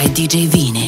By DJ Vini.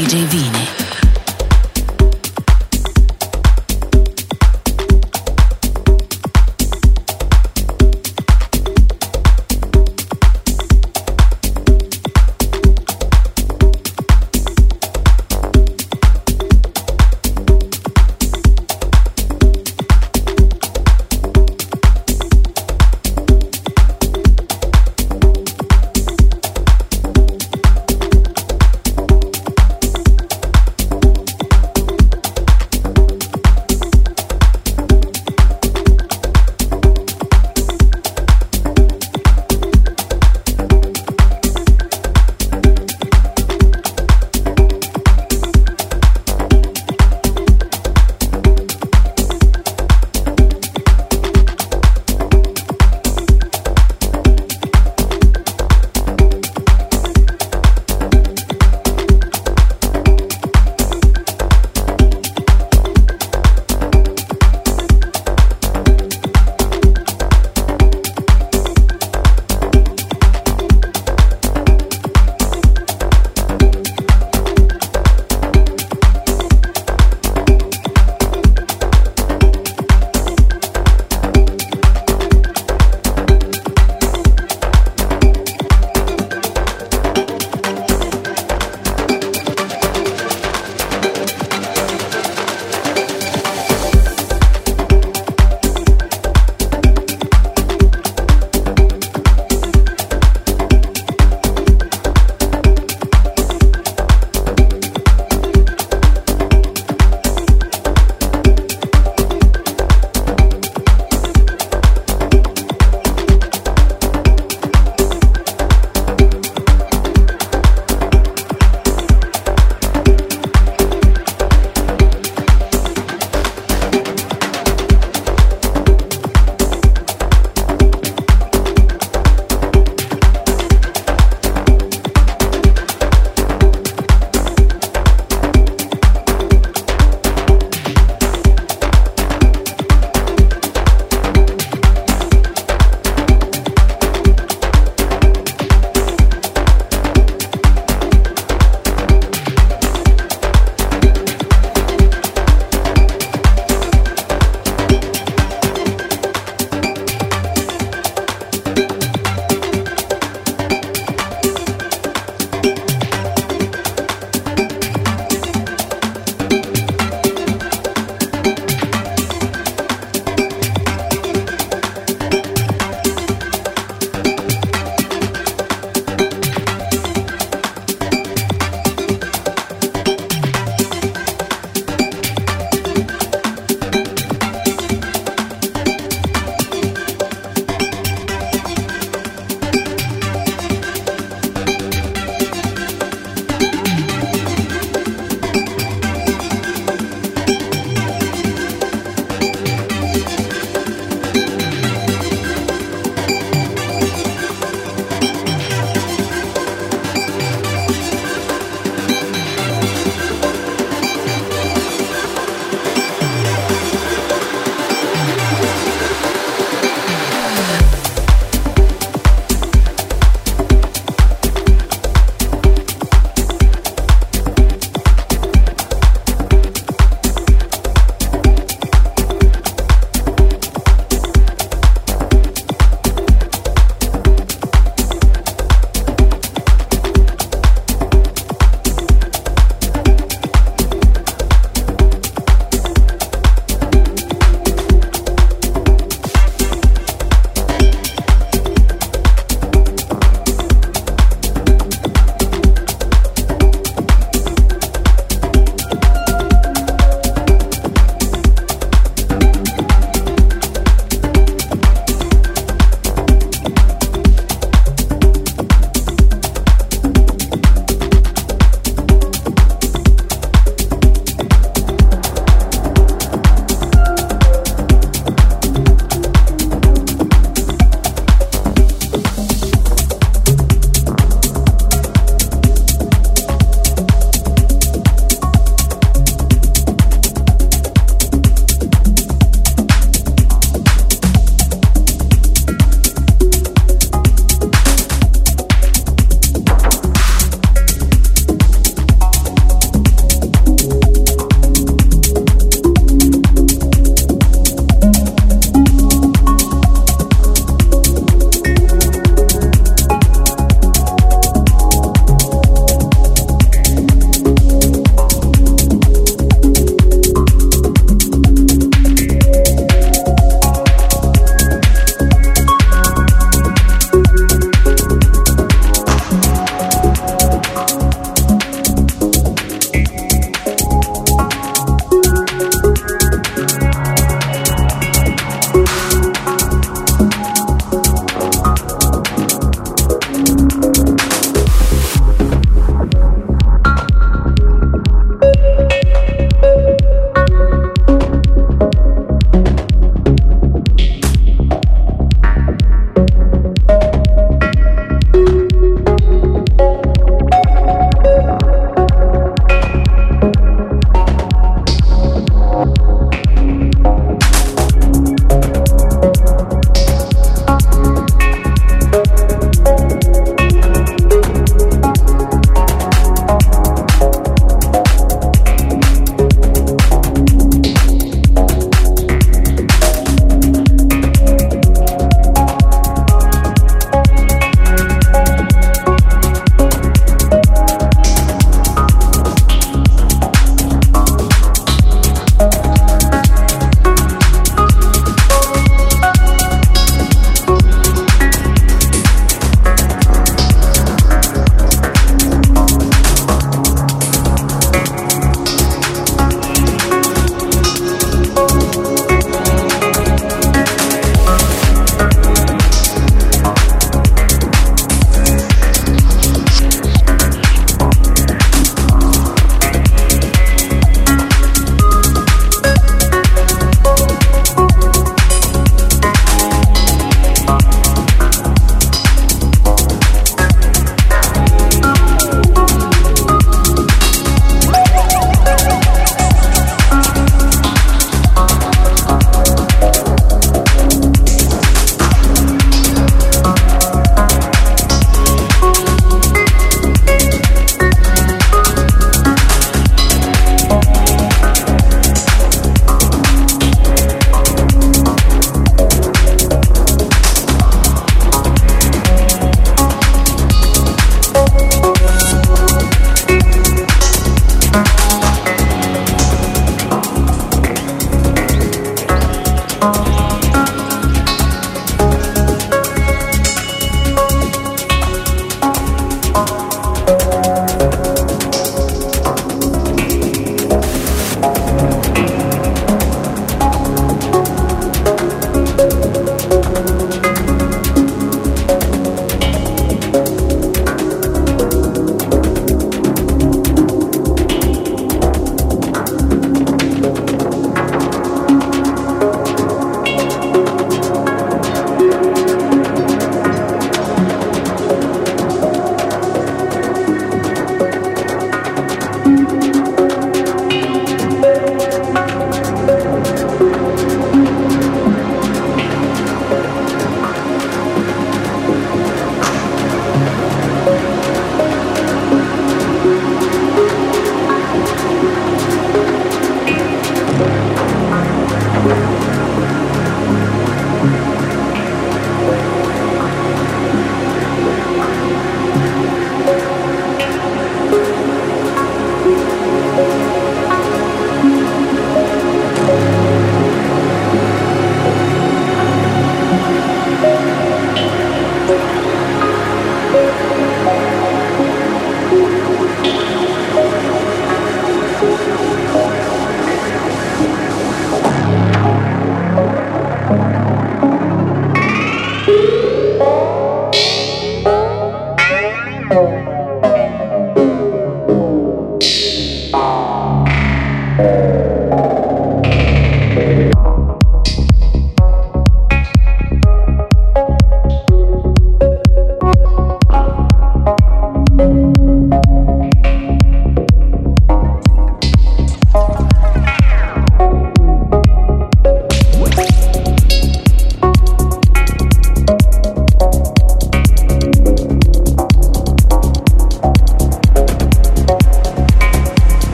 DJ Vini.